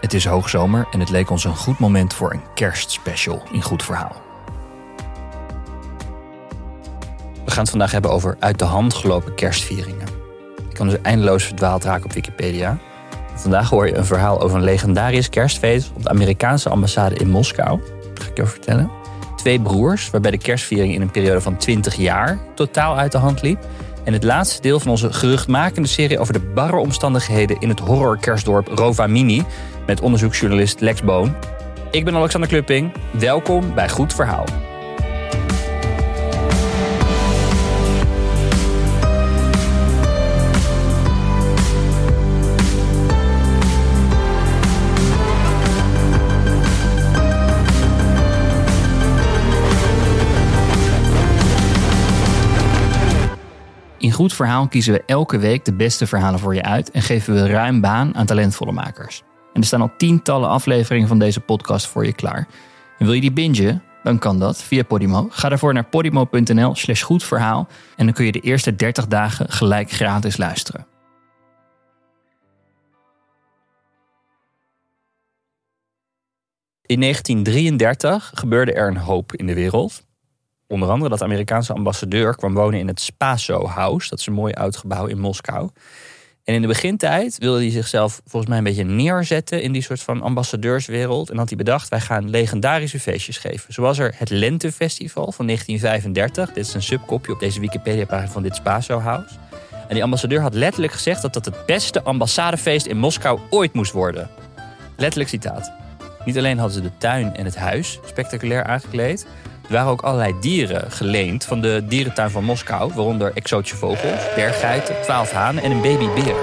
Het is hoogzomer en het leek ons een goed moment voor een kerstspecial in Goed Verhaal. We gaan het vandaag hebben over uit de hand gelopen kerstvieringen. Ik kan dus eindeloos verdwaald raken op Wikipedia. Vandaag hoor je een verhaal over een legendarisch kerstfeest op de Amerikaanse ambassade in Moskou. Dat ga ik je vertellen. Twee broers, waarbij de kerstviering in een periode van 20 jaar totaal uit de hand liep. En het laatste deel van onze geruchtmakende serie over de barre omstandigheden in het horror-kerstdorp Rovamini met onderzoeksjournalist Lex Boon. Ik ben Alexander Klupping. Welkom bij Goed Verhaal. In Goed Verhaal kiezen we elke week de beste verhalen voor je uit en geven we ruim baan aan talentvolle makers. En er staan al tientallen afleveringen van deze podcast voor je klaar. En wil je die bingen? Dan kan dat via Podimo. Ga daarvoor naar podimo.nl slash goedverhaal en dan kun je de eerste 30 dagen gelijk gratis luisteren. In 1933 gebeurde er een hoop in de wereld. Onder andere dat de Amerikaanse ambassadeur kwam wonen in het Spaso House. Dat is een mooi oud gebouw in Moskou. En in de begintijd wilde hij zichzelf volgens mij een beetje neerzetten in die soort van ambassadeurswereld. En had hij bedacht, wij gaan legendarische feestjes geven. Zoals er het Lentefestival van 1935. Dit is een subkopje op deze Wikipedia-pagina van dit Spaso House. En die ambassadeur had letterlijk gezegd dat dat het beste ambassadefeest in Moskou ooit moest worden. Letterlijk citaat. Niet alleen hadden ze de tuin en het huis spectaculair aangekleed. Waren ook allerlei dieren geleend van de dierentuin van Moskou, waaronder exotische vogels, berggeiten, twaalf hanen en een babybeer.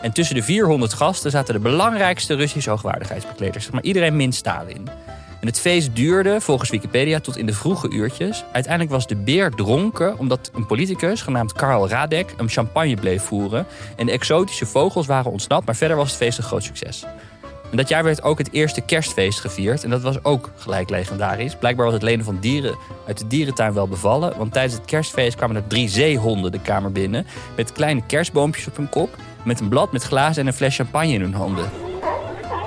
En tussen de 400 gasten zaten de belangrijkste Russische hoogwaardigheidsbekleders, maar iedereen min Stalin. En het feest duurde, volgens Wikipedia, tot in de vroege uurtjes. Uiteindelijk was de beer dronken omdat een politicus, genaamd Karl Radek, hem champagne bleef voeren. En de exotische vogels waren ontsnapt, maar verder was het feest een groot succes. En dat jaar werd ook het eerste kerstfeest gevierd. En dat was ook gelijk legendarisch. Blijkbaar was het lenen van dieren uit de dierentuin wel bevallen. Want tijdens het kerstfeest kwamen er drie zeehonden de kamer binnen. Met kleine kerstboompjes op hun kop. Met een blad met glazen en een fles champagne in hun handen.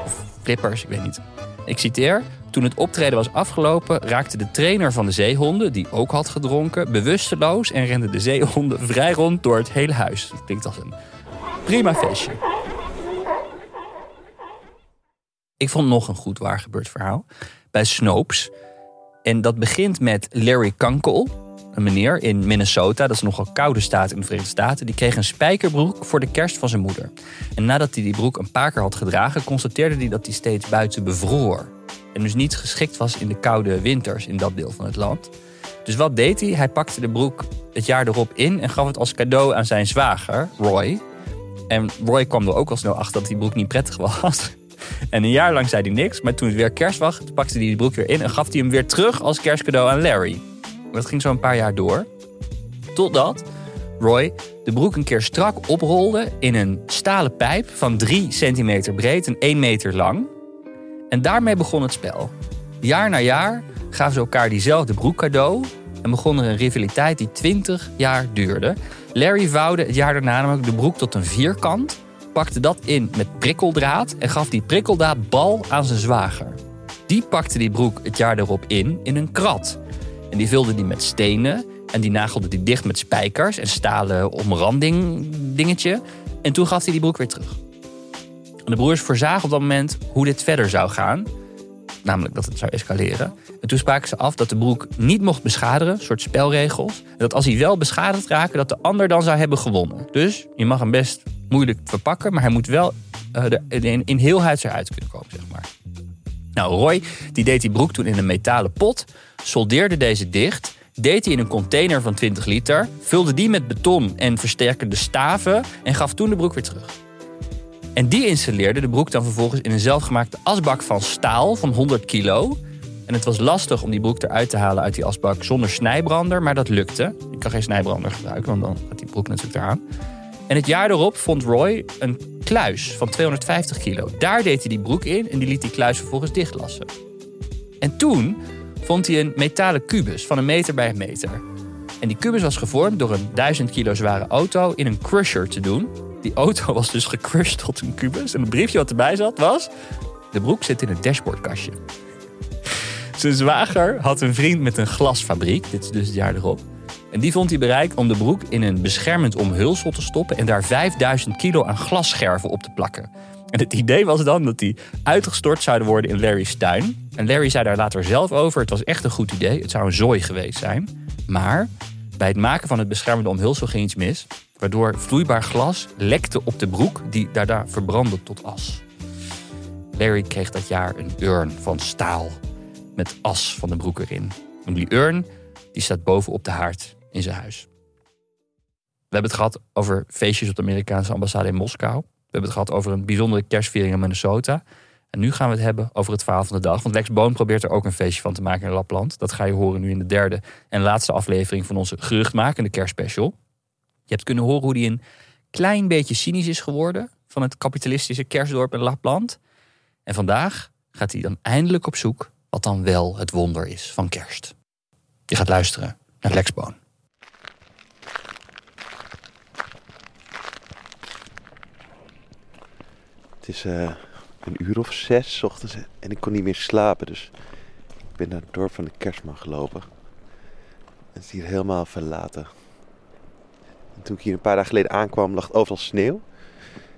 Of flippers, ik weet niet. Ik citeer. Toen het optreden was afgelopen, raakte de trainer van de zeehonden, die ook had gedronken, bewusteloos en renden de zeehonden vrij rond door het hele huis. Dat klinkt als een prima feestje. Ik vond nog een goed waar gebeurd verhaal. Bij Snopes. En dat begint met Larry Kunkel, een meneer in Minnesota. Dat is nogal koude staat in de Verenigde Staten. Die kreeg een spijkerbroek voor de kerst van zijn moeder. En nadat hij die broek een paar keer had gedragen, constateerde hij dat hij steeds buiten bevroor. En dus niet geschikt was in de koude winters in dat deel van het land. Dus wat deed hij? Hij pakte de broek het jaar erop in en gaf het als cadeau aan zijn zwager, Roy. En Roy kwam er ook al snel achter dat die broek niet prettig was. En een jaar lang zei hij niks, maar toen het weer kerst was, pakte hij die broek weer in en gaf hij hem weer terug als kerstcadeau aan Larry. Dat ging zo een paar jaar door. Totdat Roy de broek een keer strak oprolde in een stalen pijp van 3 centimeter breed en 1 meter lang. En daarmee begon het spel. Jaar na jaar gaven ze elkaar diezelfde broek cadeau en begon er een rivaliteit die 20 jaar duurde. Larry vouwde het jaar daarna namelijk de broek tot een vierkant pakte dat in met prikkeldraad en gaf die prikkeldraadbal aan zijn zwager. Die pakte die broek het jaar erop in in een krat. En die vulde die met stenen en die nagelde die dicht met spijkers en stalen omranding dingetje. En toen gaf hij die broek weer terug. En de broers voorzagen op dat moment hoe dit verder zou gaan. Namelijk dat het zou escaleren. En toen spraken ze af dat de broek niet mocht beschadigen, een soort spelregels. En dat als hij wel beschadigd raakte, dat de ander dan zou hebben gewonnen. Dus je mag hem best moeilijk verpakken, maar hij moet wel uh, in, in heelheid eruit kunnen komen, zeg maar. Nou, Roy die deed die broek toen in een metalen pot, soldeerde deze dicht, deed hij in een container van 20 liter, vulde die met beton en versterkende staven en gaf toen de broek weer terug. En die installeerde de broek dan vervolgens in een zelfgemaakte asbak van staal van 100 kilo. En het was lastig om die broek eruit te halen uit die asbak zonder snijbrander, maar dat lukte. Ik kan geen snijbrander gebruiken, want dan gaat die broek natuurlijk eraan. En het jaar erop vond Roy een kluis van 250 kilo. Daar deed hij die broek in en die liet die kluis vervolgens dichtlassen. En toen vond hij een metalen kubus van een meter bij een meter. En die kubus was gevormd door een 1000 kilo zware auto in een crusher te doen. Die auto was dus gecrushed tot een kubus. En het briefje wat erbij zat was... De broek zit in het dashboardkastje. Zijn zwager had een vriend met een glasfabriek. Dit is dus het jaar erop. En die vond hij bereik om de broek in een beschermend omhulsel te stoppen... en daar 5000 kilo aan glasscherven op te plakken. En het idee was dan dat die uitgestort zouden worden in Larry's tuin. En Larry zei daar later zelf over: het was echt een goed idee. Het zou een zooi geweest zijn. Maar bij het maken van het beschermende omhulsel ging iets mis. Waardoor vloeibaar glas lekte op de broek, die daarna verbrandde tot as. Larry kreeg dat jaar een urn van staal met as van de broek erin. En die urn die staat bovenop de haard in zijn huis. We hebben het gehad over feestjes op de Amerikaanse ambassade in Moskou. We hebben het gehad over een bijzondere kerstviering in Minnesota. En nu gaan we het hebben over het verhaal van de dag. Want Lex Boon probeert er ook een feestje van te maken in Lapland. Dat ga je horen nu in de derde en laatste aflevering van onze geruchtmakende kerstspecial. Je hebt kunnen horen hoe die een klein beetje cynisch is geworden van het kapitalistische kerstdorp in Lapland. En vandaag gaat hij dan eindelijk op zoek wat dan wel het wonder is van kerst. Je gaat luisteren naar Lex Boon. Het is uh, een uur of zes ochtends en ik kon niet meer slapen. Dus ik ben naar het dorp van de kerstman gelopen. Het is hier helemaal verlaten. En toen ik hier een paar dagen geleden aankwam, lag overal sneeuw.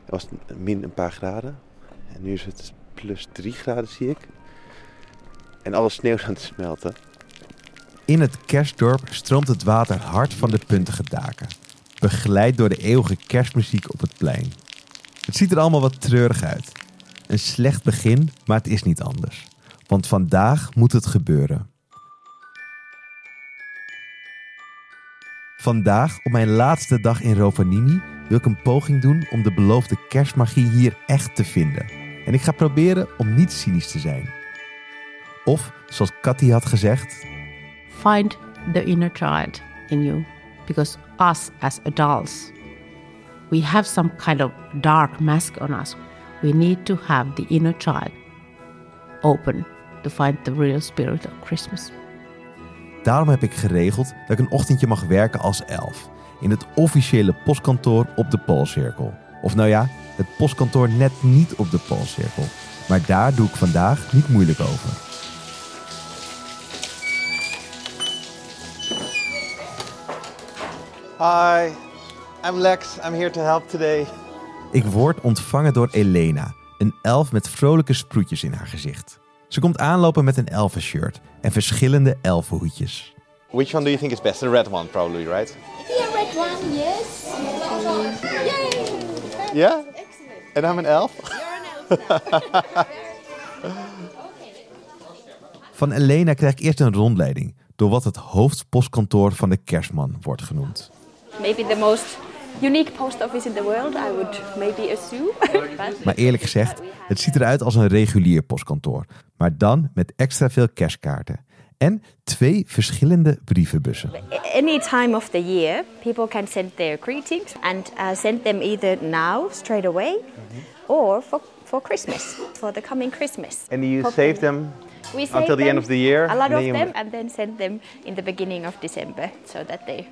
Het was min een paar graden. En nu is het plus drie graden, zie ik. En alle sneeuw is aan het smelten. In het kerstdorp stroomt het water hard van de puntige daken. Begeleid door de eeuwige kerstmuziek op het plein. Het ziet er allemaal wat treurig uit. Een slecht begin, maar het is niet anders. Want vandaag moet het gebeuren. Vandaag, op mijn laatste dag in Rovaniemi, wil ik een poging doen om de beloofde kerstmagie hier echt te vinden. En ik ga proberen om niet cynisch te zijn. Of, zoals Cathy had gezegd... Find the inner child in you. Because us as adults we have some kind of dark mask on us. We need to have the inner child open to find the real spirit of Christmas. Daarom heb ik geregeld dat ik een ochtendje mag werken als elf. In het officiële postkantoor op de Poolcirkel. Of nou ja, het postkantoor net niet op de Poolcirkel. Maar daar doe ik vandaag niet moeilijk over. Hi, I'm Lex. I'm here to help today. Ik word ontvangen door Elena, een elf met vrolijke sproetjes in haar gezicht. Ze komt aanlopen met een elfenshirt en verschillende elfenhoedjes. Which one do you think is best? The red one, probably, right? Yeah, red one, yes. Yay! Yeah? And I'm an elf? Van Elena krijg ik eerst een rondleiding door wat het hoofdpostkantoor van de kerstman wordt genoemd. Maybe the most unique post office in the world, I would maybe assume. Maar eerlijk gezegd, het ziet eruit als een regulier postkantoor. Maar dan met extra veel kerstkaarten. En twee verschillende brievenbussen. Any time of the year, people can send their greetings and uh, send them either now, straight away, or for, for Christmas, for the coming Christmas. And you save them We save until the end of the year? A lot of them, and then send them in the beginning of December, so that they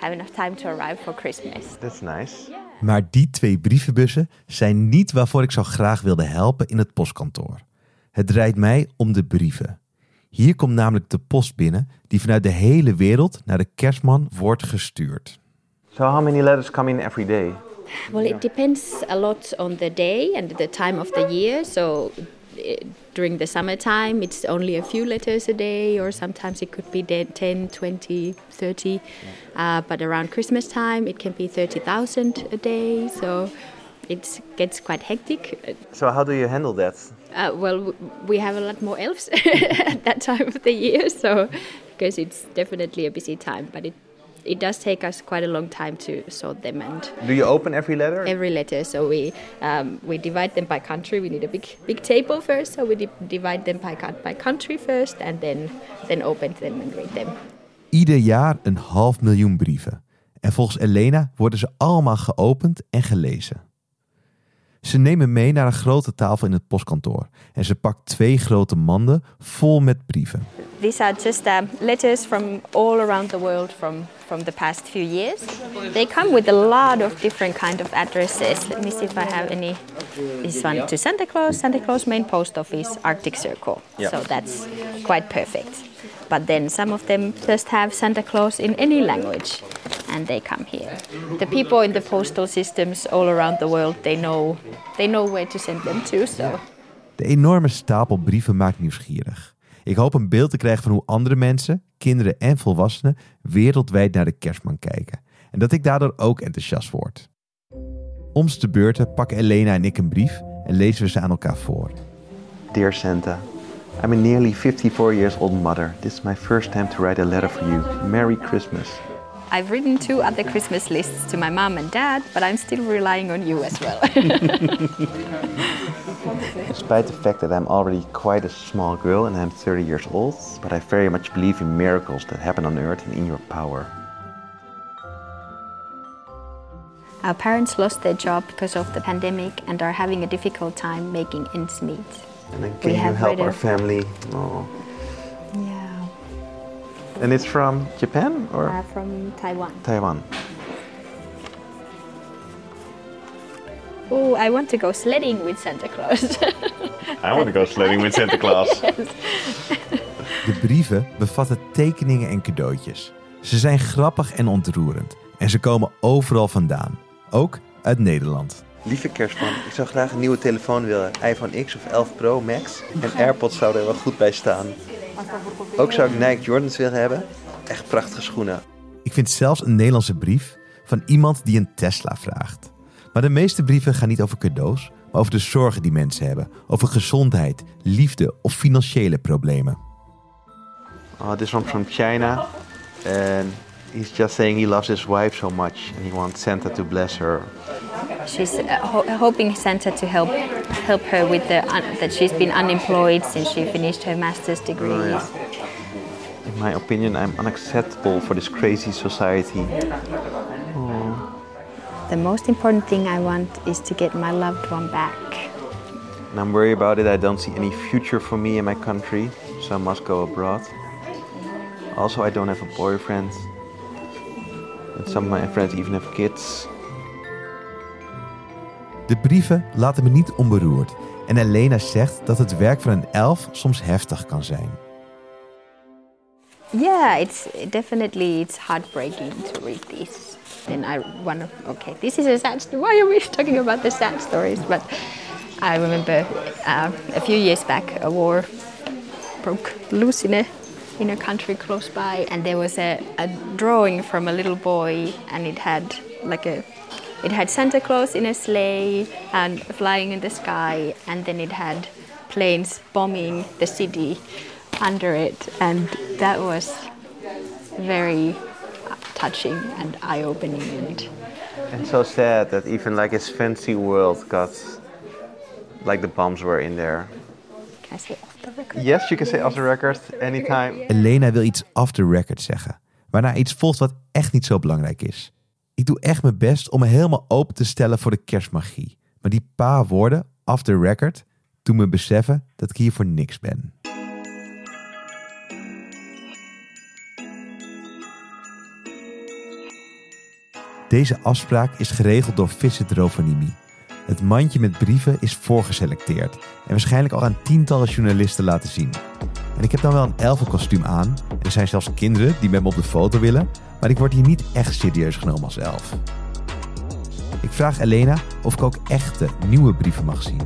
have enough time to arrive for Christmas. That's nice. Maar die twee brievenbussen zijn niet waarvoor ik zo graag wilde helpen in het postkantoor. Het draait mij om de brieven. Hier komt namelijk de post binnen die vanuit de hele wereld naar de kerstman wordt gestuurd. So how many letters come in every day? Well, it depends a lot on the day and the time of the year. So during the summertime, it's only a few letters a day, or sometimes it could be de- 10, 20, 30. Uh, but around Christmas time, it can be 30,000 a day. So it gets quite hectic. So how do you handle that? Uh, well, w- we have a lot more elves at that time of the year, so because it's definitely a busy time, but it it does take us quite a long time to sort them and Do you open every letter? every letter. So we um, we divide them by country. We need a big big table first, so we di- divide them by coun- by country first, and then then open them and read them. Ieder jaar een half miljoen brieven. En volgens Elena worden ze allemaal geopend en gelezen. Ze nemen mee naar een grote tafel in het postkantoor en ze pakt twee grote manden vol met brieven. These are just uh, letters from all around the world from, from the past few years. They come with a lot of different kind of addresses. Let me see if I have any. This one to Santa Claus, Santa Claus main post office, Arctic Circle. So that's quite perfect. But then some of them just have Santa Claus in any language, and they come here. The people in the postal systems all around the world, they know, they know where to send them to. So. De enorme stapel brieven maakt nieuwsgierig. Ik hoop een beeld te krijgen van hoe andere mensen, kinderen en volwassenen wereldwijd naar de kerstman kijken. En dat ik daardoor ook enthousiast word. Om de beurten pakken Elena en ik een brief en lezen we ze aan elkaar voor. Dear Santa, I'm a nearly 54 years old mother. This is my first time to write a letter for you. Merry Christmas. I've written two other Christmas lists to my mom and dad, but I'm still relying on you as well. Despite the fact that I'm already quite a small girl and I'm 30 years old, but I very much believe in miracles that happen on earth and in your power. Our parents lost their job because of the pandemic and are having a difficult time making ends meet. And then We can you help our family? Oh. Yeah. And it's from Japan or Uh, from Taiwan. Taiwan? Oh, I want to go sledding with Santa Claus. I want to go sledding with Santa Claus. De brieven bevatten tekeningen en cadeautjes. Ze zijn grappig en ontroerend. En ze komen overal vandaan. Ook uit Nederland. Lieve kerstman, ik zou graag een nieuwe telefoon willen. iPhone X of 11 Pro Max. En AirPods zouden er wel goed bij staan. Ook zou ik Nike Jordans willen hebben. Echt prachtige schoenen. Ik vind zelfs een Nederlandse brief van iemand die een Tesla vraagt. Maar de meeste brieven gaan niet over cadeaus, maar over de zorgen die mensen hebben. Over gezondheid, liefde of financiële problemen. Oh, this one from China. And he's just saying he loves his wife so much. And he wants Santa to bless her. she's uh, ho- hoping Santa to help help her with the un- that she's been unemployed since she finished her master's degree. In my opinion, I'm unacceptable for this crazy society. The most important thing I want is to get my loved one back. And I'm worried about it. I don't see any future for me in my country, so I must go abroad. Also, I don't have a boyfriend. And some of my friends even have kids. De brieven laten me niet onberoerd. En Elena zegt dat het werk van een elf soms heftig kan zijn. Yeah, it's definitely it's heartbreaking to read these. And I to. Okay, this is a sad story. Why are we talking about the sad stories? But I remember uh, a few years back, a war broke loose in a in a country close by, and there was a, a drawing from a little boy, and it had like a. It had Santa Claus in a sleigh and flying in the sky, and then it had planes bombing the city under it, and that was very touching and eye-opening. And And so sad that even like his fancy world got like the bombs were in there. can I say off the record? Yes, you can say off the record anytime. Elena wil iets off the record zeggen. Waarna iets volgt wat echt niet zo belangrijk is. Ik doe echt mijn best om me helemaal open te stellen voor de kerstmagie. Maar die paar woorden, off the record, doen me beseffen dat ik hier voor niks ben. Deze afspraak is geregeld door Visit Rovaniemi. Het mandje met brieven is voorgeselecteerd en waarschijnlijk al aan tientallen journalisten laten zien. En ik heb dan wel een elfenkostuum aan. En er zijn zelfs kinderen die met me op de foto willen. Maar ik word hier niet echt serieus genomen als elf. Ik vraag Elena of ik ook echte nieuwe brieven mag zien.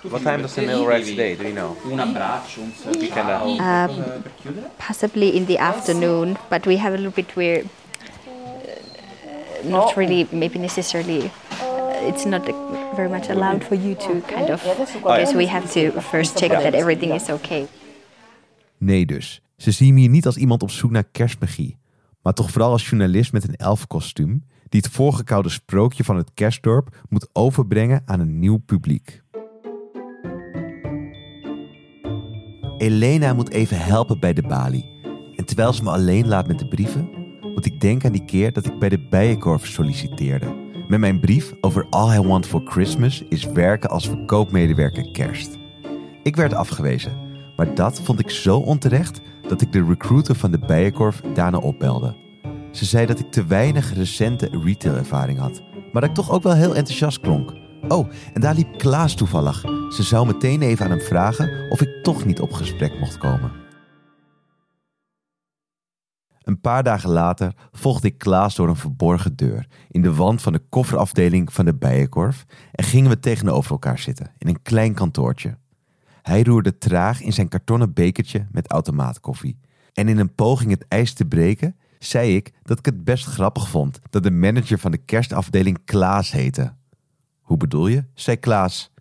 What time does the mail arrive today? Do you know? Un abbraccio, un saluto. can, Um, possibly in the afternoon, but we have a little bit weird. Not really, maybe necessarily. uh, It's not very much allowed for you to kind of, because we have to first check that everything is okay. Nee dus. Ze zien me hier niet als iemand op zoek naar kerstmagie. Maar toch vooral als journalist met een elfenkostuum... die het voorgekoude sprookje van het kerstdorp moet overbrengen aan een nieuw publiek. Elena moet even helpen bij de balie. En terwijl ze me alleen laat met de brieven... moet ik denken aan die keer dat ik bij de Bijenkorf solliciteerde. met mijn brief over All I Want for Christmas is werken als verkoopmedewerker kerst. Ik werd afgewezen, maar dat vond ik zo onterecht dat ik de recruiter van de Bijenkorf daarna opbelde. Ze zei dat ik te weinig recente retailervaring had, maar dat ik toch ook wel heel enthousiast klonk. Oh, en daar liep Klaas toevallig. Ze zou meteen even aan hem vragen of ik toch niet op gesprek mocht komen. Een paar dagen later volgde ik Klaas door een verborgen deur in de wand van de kofferafdeling van de Bijenkorf en gingen we tegenover elkaar zitten in een klein kantoortje. Hij roerde traag in zijn kartonnen bekertje met automaatkoffie. En in een poging het ijs te breken, zei ik dat ik het best grappig vond dat de manager van de kerstafdeling Klaas heette. Hoe bedoel je? zei Klaas.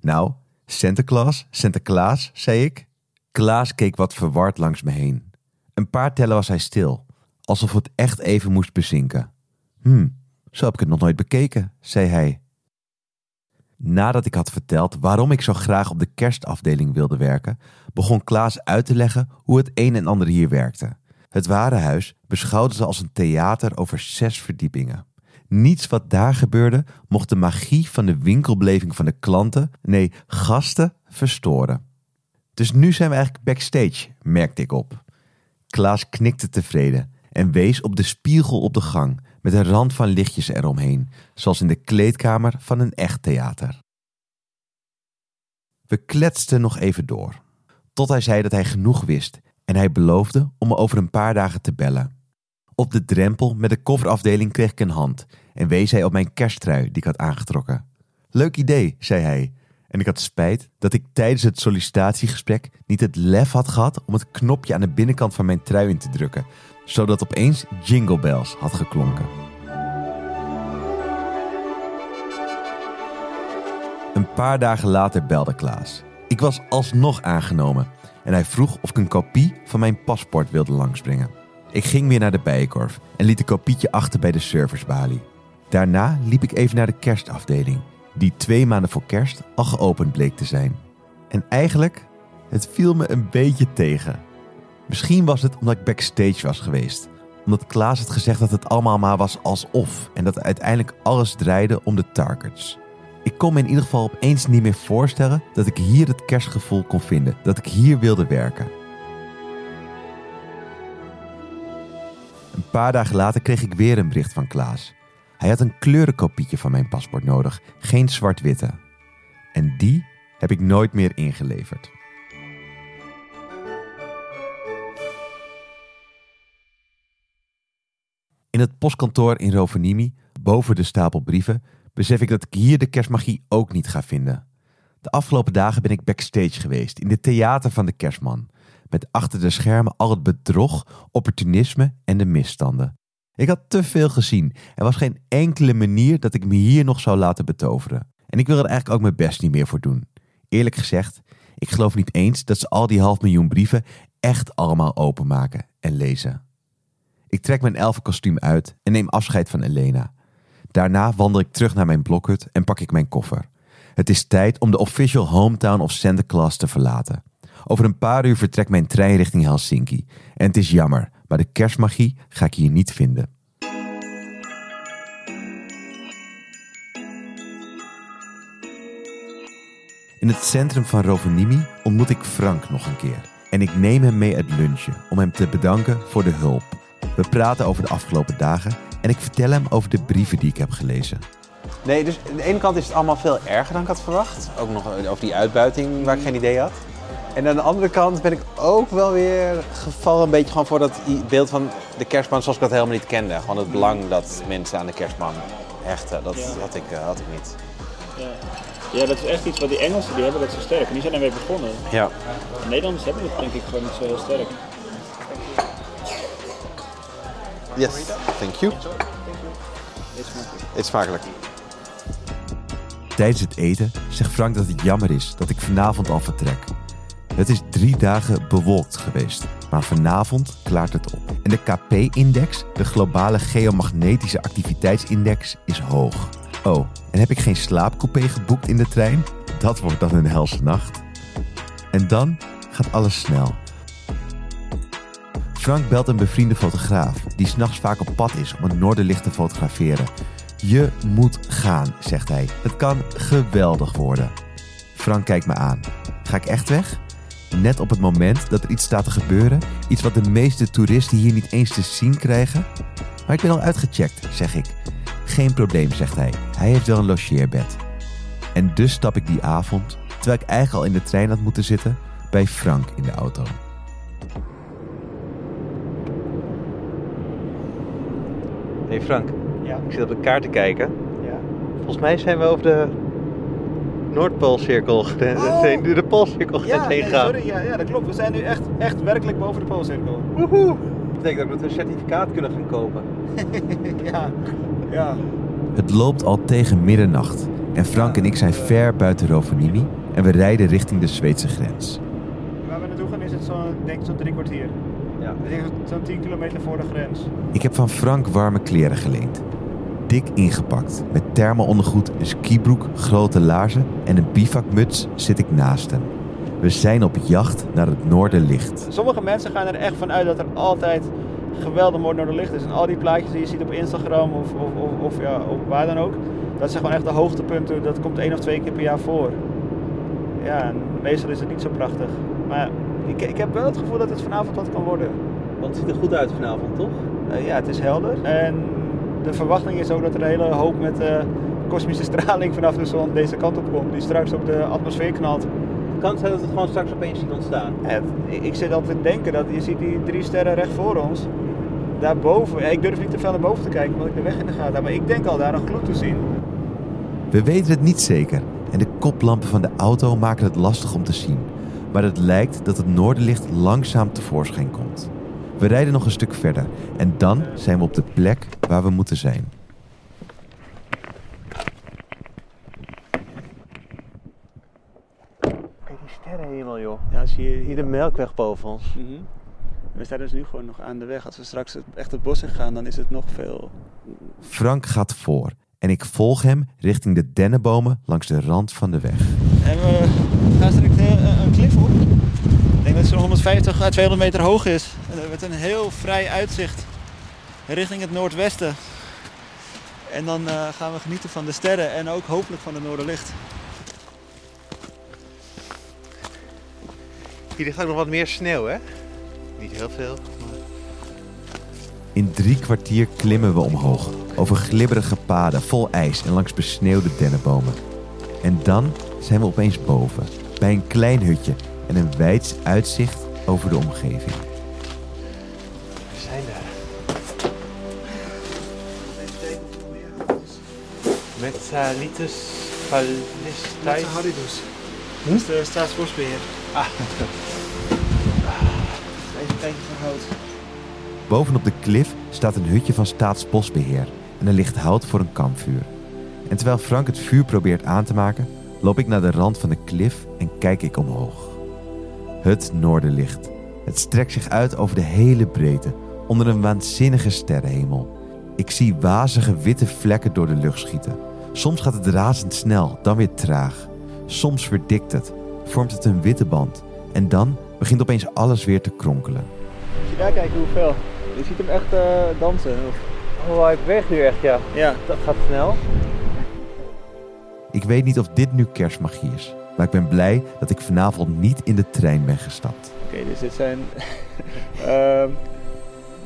Nou, Santa Claus, Santa Klaas, zei ik. Klaas keek wat verward langs me heen. Een paar tellen was hij stil, alsof het echt even moest bezinken. Hm, zo heb ik het nog nooit bekeken, zei hij. Nadat ik had verteld waarom ik zo graag op de kerstafdeling wilde werken, begon Klaas uit te leggen hoe het een en ander hier werkte. Het warenhuis beschouwde ze als een theater over zes verdiepingen. Niets wat daar gebeurde mocht de magie van de winkelbeleving van de klanten, nee, gasten, verstoren. Dus nu zijn we eigenlijk backstage, merkte ik op. Klaas knikte tevreden en wees op de spiegel op de gang met een rand van lichtjes eromheen, zoals in de kleedkamer van een echt theater. We kletsten nog even door, tot hij zei dat hij genoeg wist en hij beloofde om me over een paar dagen te bellen. Op de drempel met de kofferafdeling kreeg ik een hand en wees hij op mijn kersttrui die ik had aangetrokken. Leuk idee, zei hij. En ik had spijt dat ik tijdens het sollicitatiegesprek niet het lef had gehad om het knopje aan de binnenkant van mijn trui in te drukken, zodat opeens Jingle Bells had geklonken. Een paar dagen later belde Klaas. Ik was alsnog aangenomen en hij vroeg of ik een kopie van mijn paspoort wilde langsbrengen. Ik ging weer naar de bijenkorf en liet een kopietje achter bij de serversbalie. Daarna liep ik even naar de kerstafdeling, die twee maanden voor kerst al geopend bleek te zijn. En eigenlijk, het viel me een beetje tegen. Misschien was het omdat ik backstage was geweest. Omdat Klaas had gezegd dat het allemaal maar was alsof en dat uiteindelijk alles draaide om de targets. Ik kon me in ieder geval opeens niet meer voorstellen dat ik hier het kerstgevoel kon vinden, dat ik hier wilde werken. Een paar dagen later kreeg ik weer een bericht van Klaas. Hij had een kleurenkopietje van mijn paspoort nodig, geen zwart-witte. En die heb ik nooit meer ingeleverd. In het postkantoor in Rovaniemi, boven de stapel brieven, besef ik dat ik hier de kerstmagie ook niet ga vinden. De afgelopen dagen ben ik backstage geweest in het theater van de kerstman. Met achter de schermen al het bedrog, opportunisme en de misstanden. Ik had te veel gezien. Er was geen enkele manier dat ik me hier nog zou laten betoveren. En ik wil er eigenlijk ook mijn best niet meer voor doen. Eerlijk gezegd, ik geloof niet eens dat ze al die half miljoen brieven echt allemaal openmaken en lezen. Ik trek mijn elfenkostuum uit en neem afscheid van Elena. Daarna wandel ik terug naar mijn blokhut en pak ik mijn koffer. Het is tijd om de official hometown of Santa Claus te verlaten. Over een paar uur vertrekt mijn trein richting Helsinki. En het is jammer, maar de kerstmagie ga ik hier niet vinden. In het centrum van Rovaniemi ontmoet ik Frank nog een keer. En ik neem hem mee uit lunchen om hem te bedanken voor de hulp. We praten over de afgelopen dagen en ik vertel hem over de brieven die ik heb gelezen. Nee, dus aan de ene kant is het allemaal veel erger dan ik had verwacht. Ook nog over die uitbuiting waar ik geen idee had. En aan de andere kant ben ik ook wel weer gevallen een beetje gewoon voor dat beeld van de kerstman zoals ik dat helemaal niet kende. Gewoon het belang dat mensen aan de kerstman hechten. Dat had, ik, eh, had ik niet. Ja. ja, dat is echt iets wat die Engelsen die hebben dat zo sterk. En die zijn ermee begonnen. Ja. De Nederlanders hebben het denk ik gewoon niet zo heel sterk. Yes, thank you. Eet smakelijk. Tijdens het eten zegt Frank dat het jammer is dat ik vanavond al vertrek. Het is drie dagen bewolkt geweest, maar vanavond klaart het op. En de KP-index, de globale geomagnetische activiteitsindex, is hoog. Oh, en heb ik geen slaapcoupé geboekt in de trein? Dat wordt dan een helse nacht. En dan gaat alles snel. Frank belt een bevriende fotograaf die s'nachts vaak op pad is om het noorderlicht te fotograferen. Je moet gaan, zegt hij. Het kan geweldig worden. Frank kijkt me aan. Ga ik echt weg? Net op het moment dat er iets staat te gebeuren, iets wat de meeste toeristen hier niet eens te zien krijgen. Maar ik ben al uitgecheckt, zeg ik. Geen probleem, zegt hij. Hij heeft wel een logeerbed. En dus stap ik die avond, terwijl ik eigenlijk al in de trein had moeten zitten, bij Frank in de auto. Hey Frank, Ja. ik zit op de kaart te kijken. Ja. Volgens mij zijn we over de Noordpoolcirkel, de, Oh. de, de Poolcirkel Ja, heen nee, gaan. sorry, ja, ja, dat klopt. We zijn nu echt, echt werkelijk boven de Poolcirkel. Woehoe! Dat betekent dat we een certificaat kunnen gaan kopen. ja, ja. Het loopt al tegen middernacht en Frank en ik zijn ver buiten Rovaniemi en we rijden richting de Zweedse grens. Waar we naartoe gaan is het zo'n, denk ik zo'n drie kwartier. Ja. Zo'n 10 kilometer voor de grens. Ik heb van Frank warme kleren geleend. Dik ingepakt, met thermo-ondergoed, een skibroek, grote laarzen en een bivakmuts zit ik naast hem. We zijn op jacht naar het noorderlicht. Sommige mensen gaan er echt van uit dat er altijd geweldig mooi noorderlicht is. En al die plaatjes die je ziet op Instagram of, of, of, of ja, of waar dan ook. Dat zijn gewoon echt de hoogtepunten. Dat komt één of twee keer per jaar voor. Ja, en meestal is het niet zo prachtig. Maar ik, ik heb wel het gevoel dat het vanavond wat kan worden. Want het ziet er goed uit vanavond, toch? Eh, ja, het is helder. En de verwachting is ook dat er een hele hoop met eh, kosmische straling vanaf de zon deze kant op komt. Die straks op de atmosfeer knalt. Het kan zijn dat het gewoon straks opeens ziet ontstaan. En ik- zit altijd te denken dat je ziet die drie sterren recht voor ons. Daarboven. Ja, ik durf niet te veel naar boven te kijken omdat ik de weg in de gaten heb. Maar ik denk al daar een gloed te zien. We weten het niet zeker en de koplampen van de auto maken het lastig om te zien. Maar het lijkt dat het noorderlicht langzaam tevoorschijn komt. We rijden nog een stuk verder en dan zijn we op de plek waar we moeten zijn. Kijk die sterrenhemel, joh. Ja, zie je Hier de melkweg boven ons. Mhm. We staan dus nu gewoon nog aan de weg. Als we straks echt het bos in gaan, dan is het nog veel. Frank gaat voor en ik volg hem richting de dennenbomen langs de rand van de weg. En we gaan straks een, een klif op. Ik denk dat het zo'n 150 à 200 meter hoog is. Met een heel vrij uitzicht richting het noordwesten. En dan eh, gaan we genieten van de sterren en ook hopelijk van het noorderlicht. Hier ligt ook nog wat meer sneeuw, hè? Niet heel veel. Maar... In drie kwartier klimmen we omhoog, over glibberige paden vol ijs en langs besneeuwde dennenbomen. En dan zijn we opeens boven, bij een klein hutje en een wijds uitzicht over de omgeving. Metalitus Palistais. Haridus. Dat is de staatsbosbeheer. Ah. Even kijken van hout. Bovenop de klif staat een hutje van Staatsbosbeheer en er ligt hout voor een kampvuur. En terwijl Frank het vuur probeert aan te maken, loop ik naar de rand van de klif en kijk ik omhoog. Het noorderlicht. Het strekt zich uit over de hele breedte, onder een waanzinnige sterrenhemel. Ik zie wazige witte vlekken door de lucht schieten. Soms gaat het razendsnel, dan weer traag. Soms verdikt het, vormt het een witte band. En dan begint opeens alles weer te kronkelen. Als je daar kijkt hoeveel. Je ziet hem echt eh, dansen. Of- Oh, hij beweegt nu echt, ja. Ja, Dat gaat snel. Ik weet niet of dit nu kerstmagie is, maar ik ben blij dat ik vanavond niet in de trein ben gestapt. Oké, dus dit zijn ehm,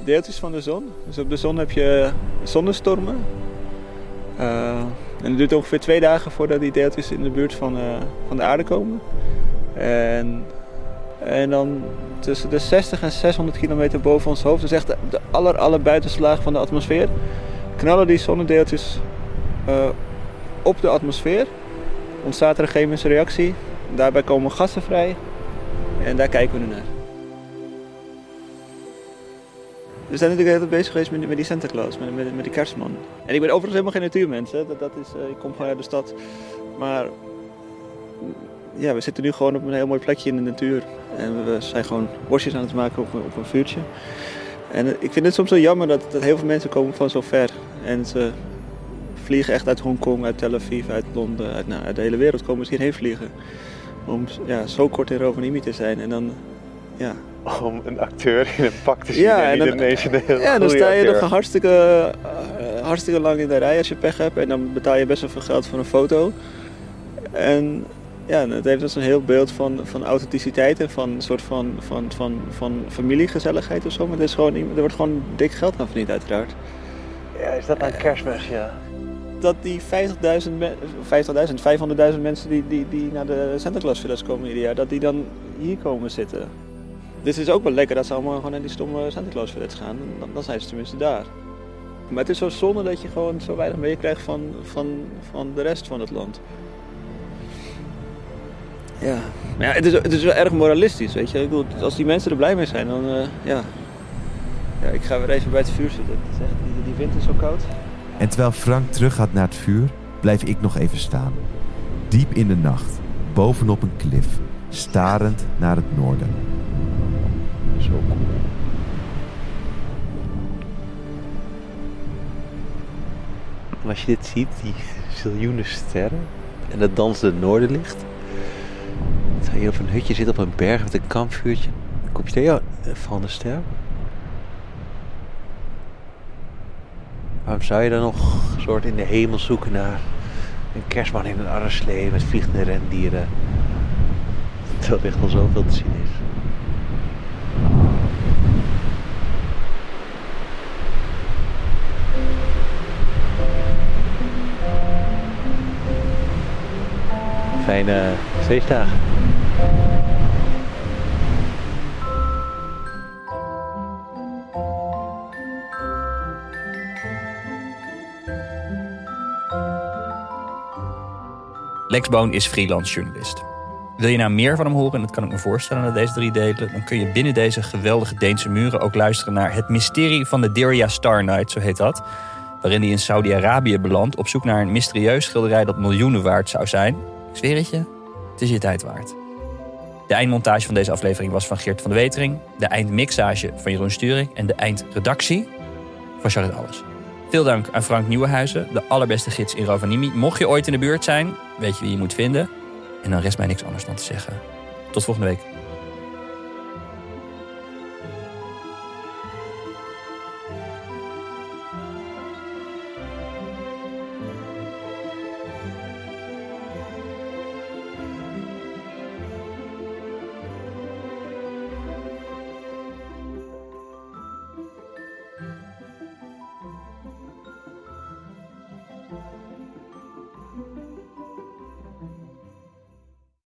deeltjes van de zon. Dus op de zon heb je zonnestormen. Eh, en het duurt ongeveer twee dagen voordat die deeltjes in de buurt van, eh, van de aarde komen. En, en dan tussen de 60 en 600 kilometer boven ons hoofd, dus echt de, de aller, aller buitenste laag van de atmosfeer, knallen die zonnedeeltjes eh, op de atmosfeer. Ontstaat er een chemische reactie. Daarbij komen gassen vrij. En daar kijken we nu naar. We zijn natuurlijk tijd bezig geweest met, met die Santa Claus, met, met, met die kerstman. En ik ben overigens helemaal geen natuurmens, hè. Dat, dat is, eh, ik kom gewoon uit de stad. Maar mm, ja, we zitten nu gewoon op een heel mooi plekje in de natuur. En we zijn gewoon worstjes aan het maken op, op een vuurtje. En eh, ik vind het soms zo jammer dat, dat heel veel mensen komen van zo ver. En ze vliegen echt uit Hongkong, uit Tel Aviv, uit Londen, uit, nou, uit de hele wereld komen ze hierheen vliegen. Om ja, zo kort in Rovaniemi te zijn. En dan, ja, Om een acteur in een pak te zien Ja, en en dan- ineens een ja, dan sta je acteur. nog hartstikke, eh, hartstikke lang in de rij als je pech hebt. En dan betaal je best wel veel geld voor een foto. En ja, het heeft dus een heel beeld van, van authenticiteit en van een soort van, van, van, van familiegezelligheid of zo. Maar er, is gewoon, er wordt gewoon dik geld aan verdiend uiteraard. Ja, is dat aan kerstmis, ja? Dat die 50.000, me- 50.000, 500.000 mensen die, die, die naar de Santa Claus Villas komen ieder jaar, dat die dan hier komen zitten. Dus het is ook wel lekker dat ze allemaal gewoon naar die stomme Santa Claus gaan. Dan, dan zijn ze tenminste daar. Maar het is zo zonde dat je gewoon zo weinig meekrijgt van, van, van de rest van het land. Ja, ja, het, is, het is wel erg moralistisch, weet je. Ik bedoel, als die mensen er blij mee zijn, dan eh, ja. ja. Ik ga weer even bij het vuur zitten. Echt, die, die wind is zo koud. En terwijl Frank teruggaat naar het vuur, blijf ik nog even staan. Diep in de nacht, bovenop een klif, starend naar het noorden. Zo cool. En als je dit ziet, die ziljoenen sterren en het dansende noorderlicht. Terwijl je op een hutje zit op een berg met een kampvuurtje. Een kopje thee, een vallende ster. Waarom zou je dan nog soort in de hemel zoeken naar een kerstman in een arreslee met vliegende rendieren? Terwijl er echt al zoveel te zien is. Fijne feestdagen. Lex Boon is freelance journalist. Wil je nou meer van hem horen, en dat kan ik me voorstellen na deze drie delen, dan kun je binnen deze geweldige Deense muren ook luisteren naar Het Mysterie van de Dirya Star Night, zo heet dat. Waarin hij in Saudi-Arabië belandt op zoek naar een mysterieus schilderij dat miljoenen waard zou zijn. Zweer het is je tijd waard. De eindmontage van deze aflevering was van Geert van de Wetering, de eindmixage van Jeroen Sturing en de eindredactie van Charlotte Alles. Veel dank aan Frank Nieuwenhuizen, de allerbeste gids in Rovaniemi. Mocht je ooit in de buurt zijn, weet je wie je moet vinden. En dan rest mij niks anders dan te zeggen. Tot volgende week.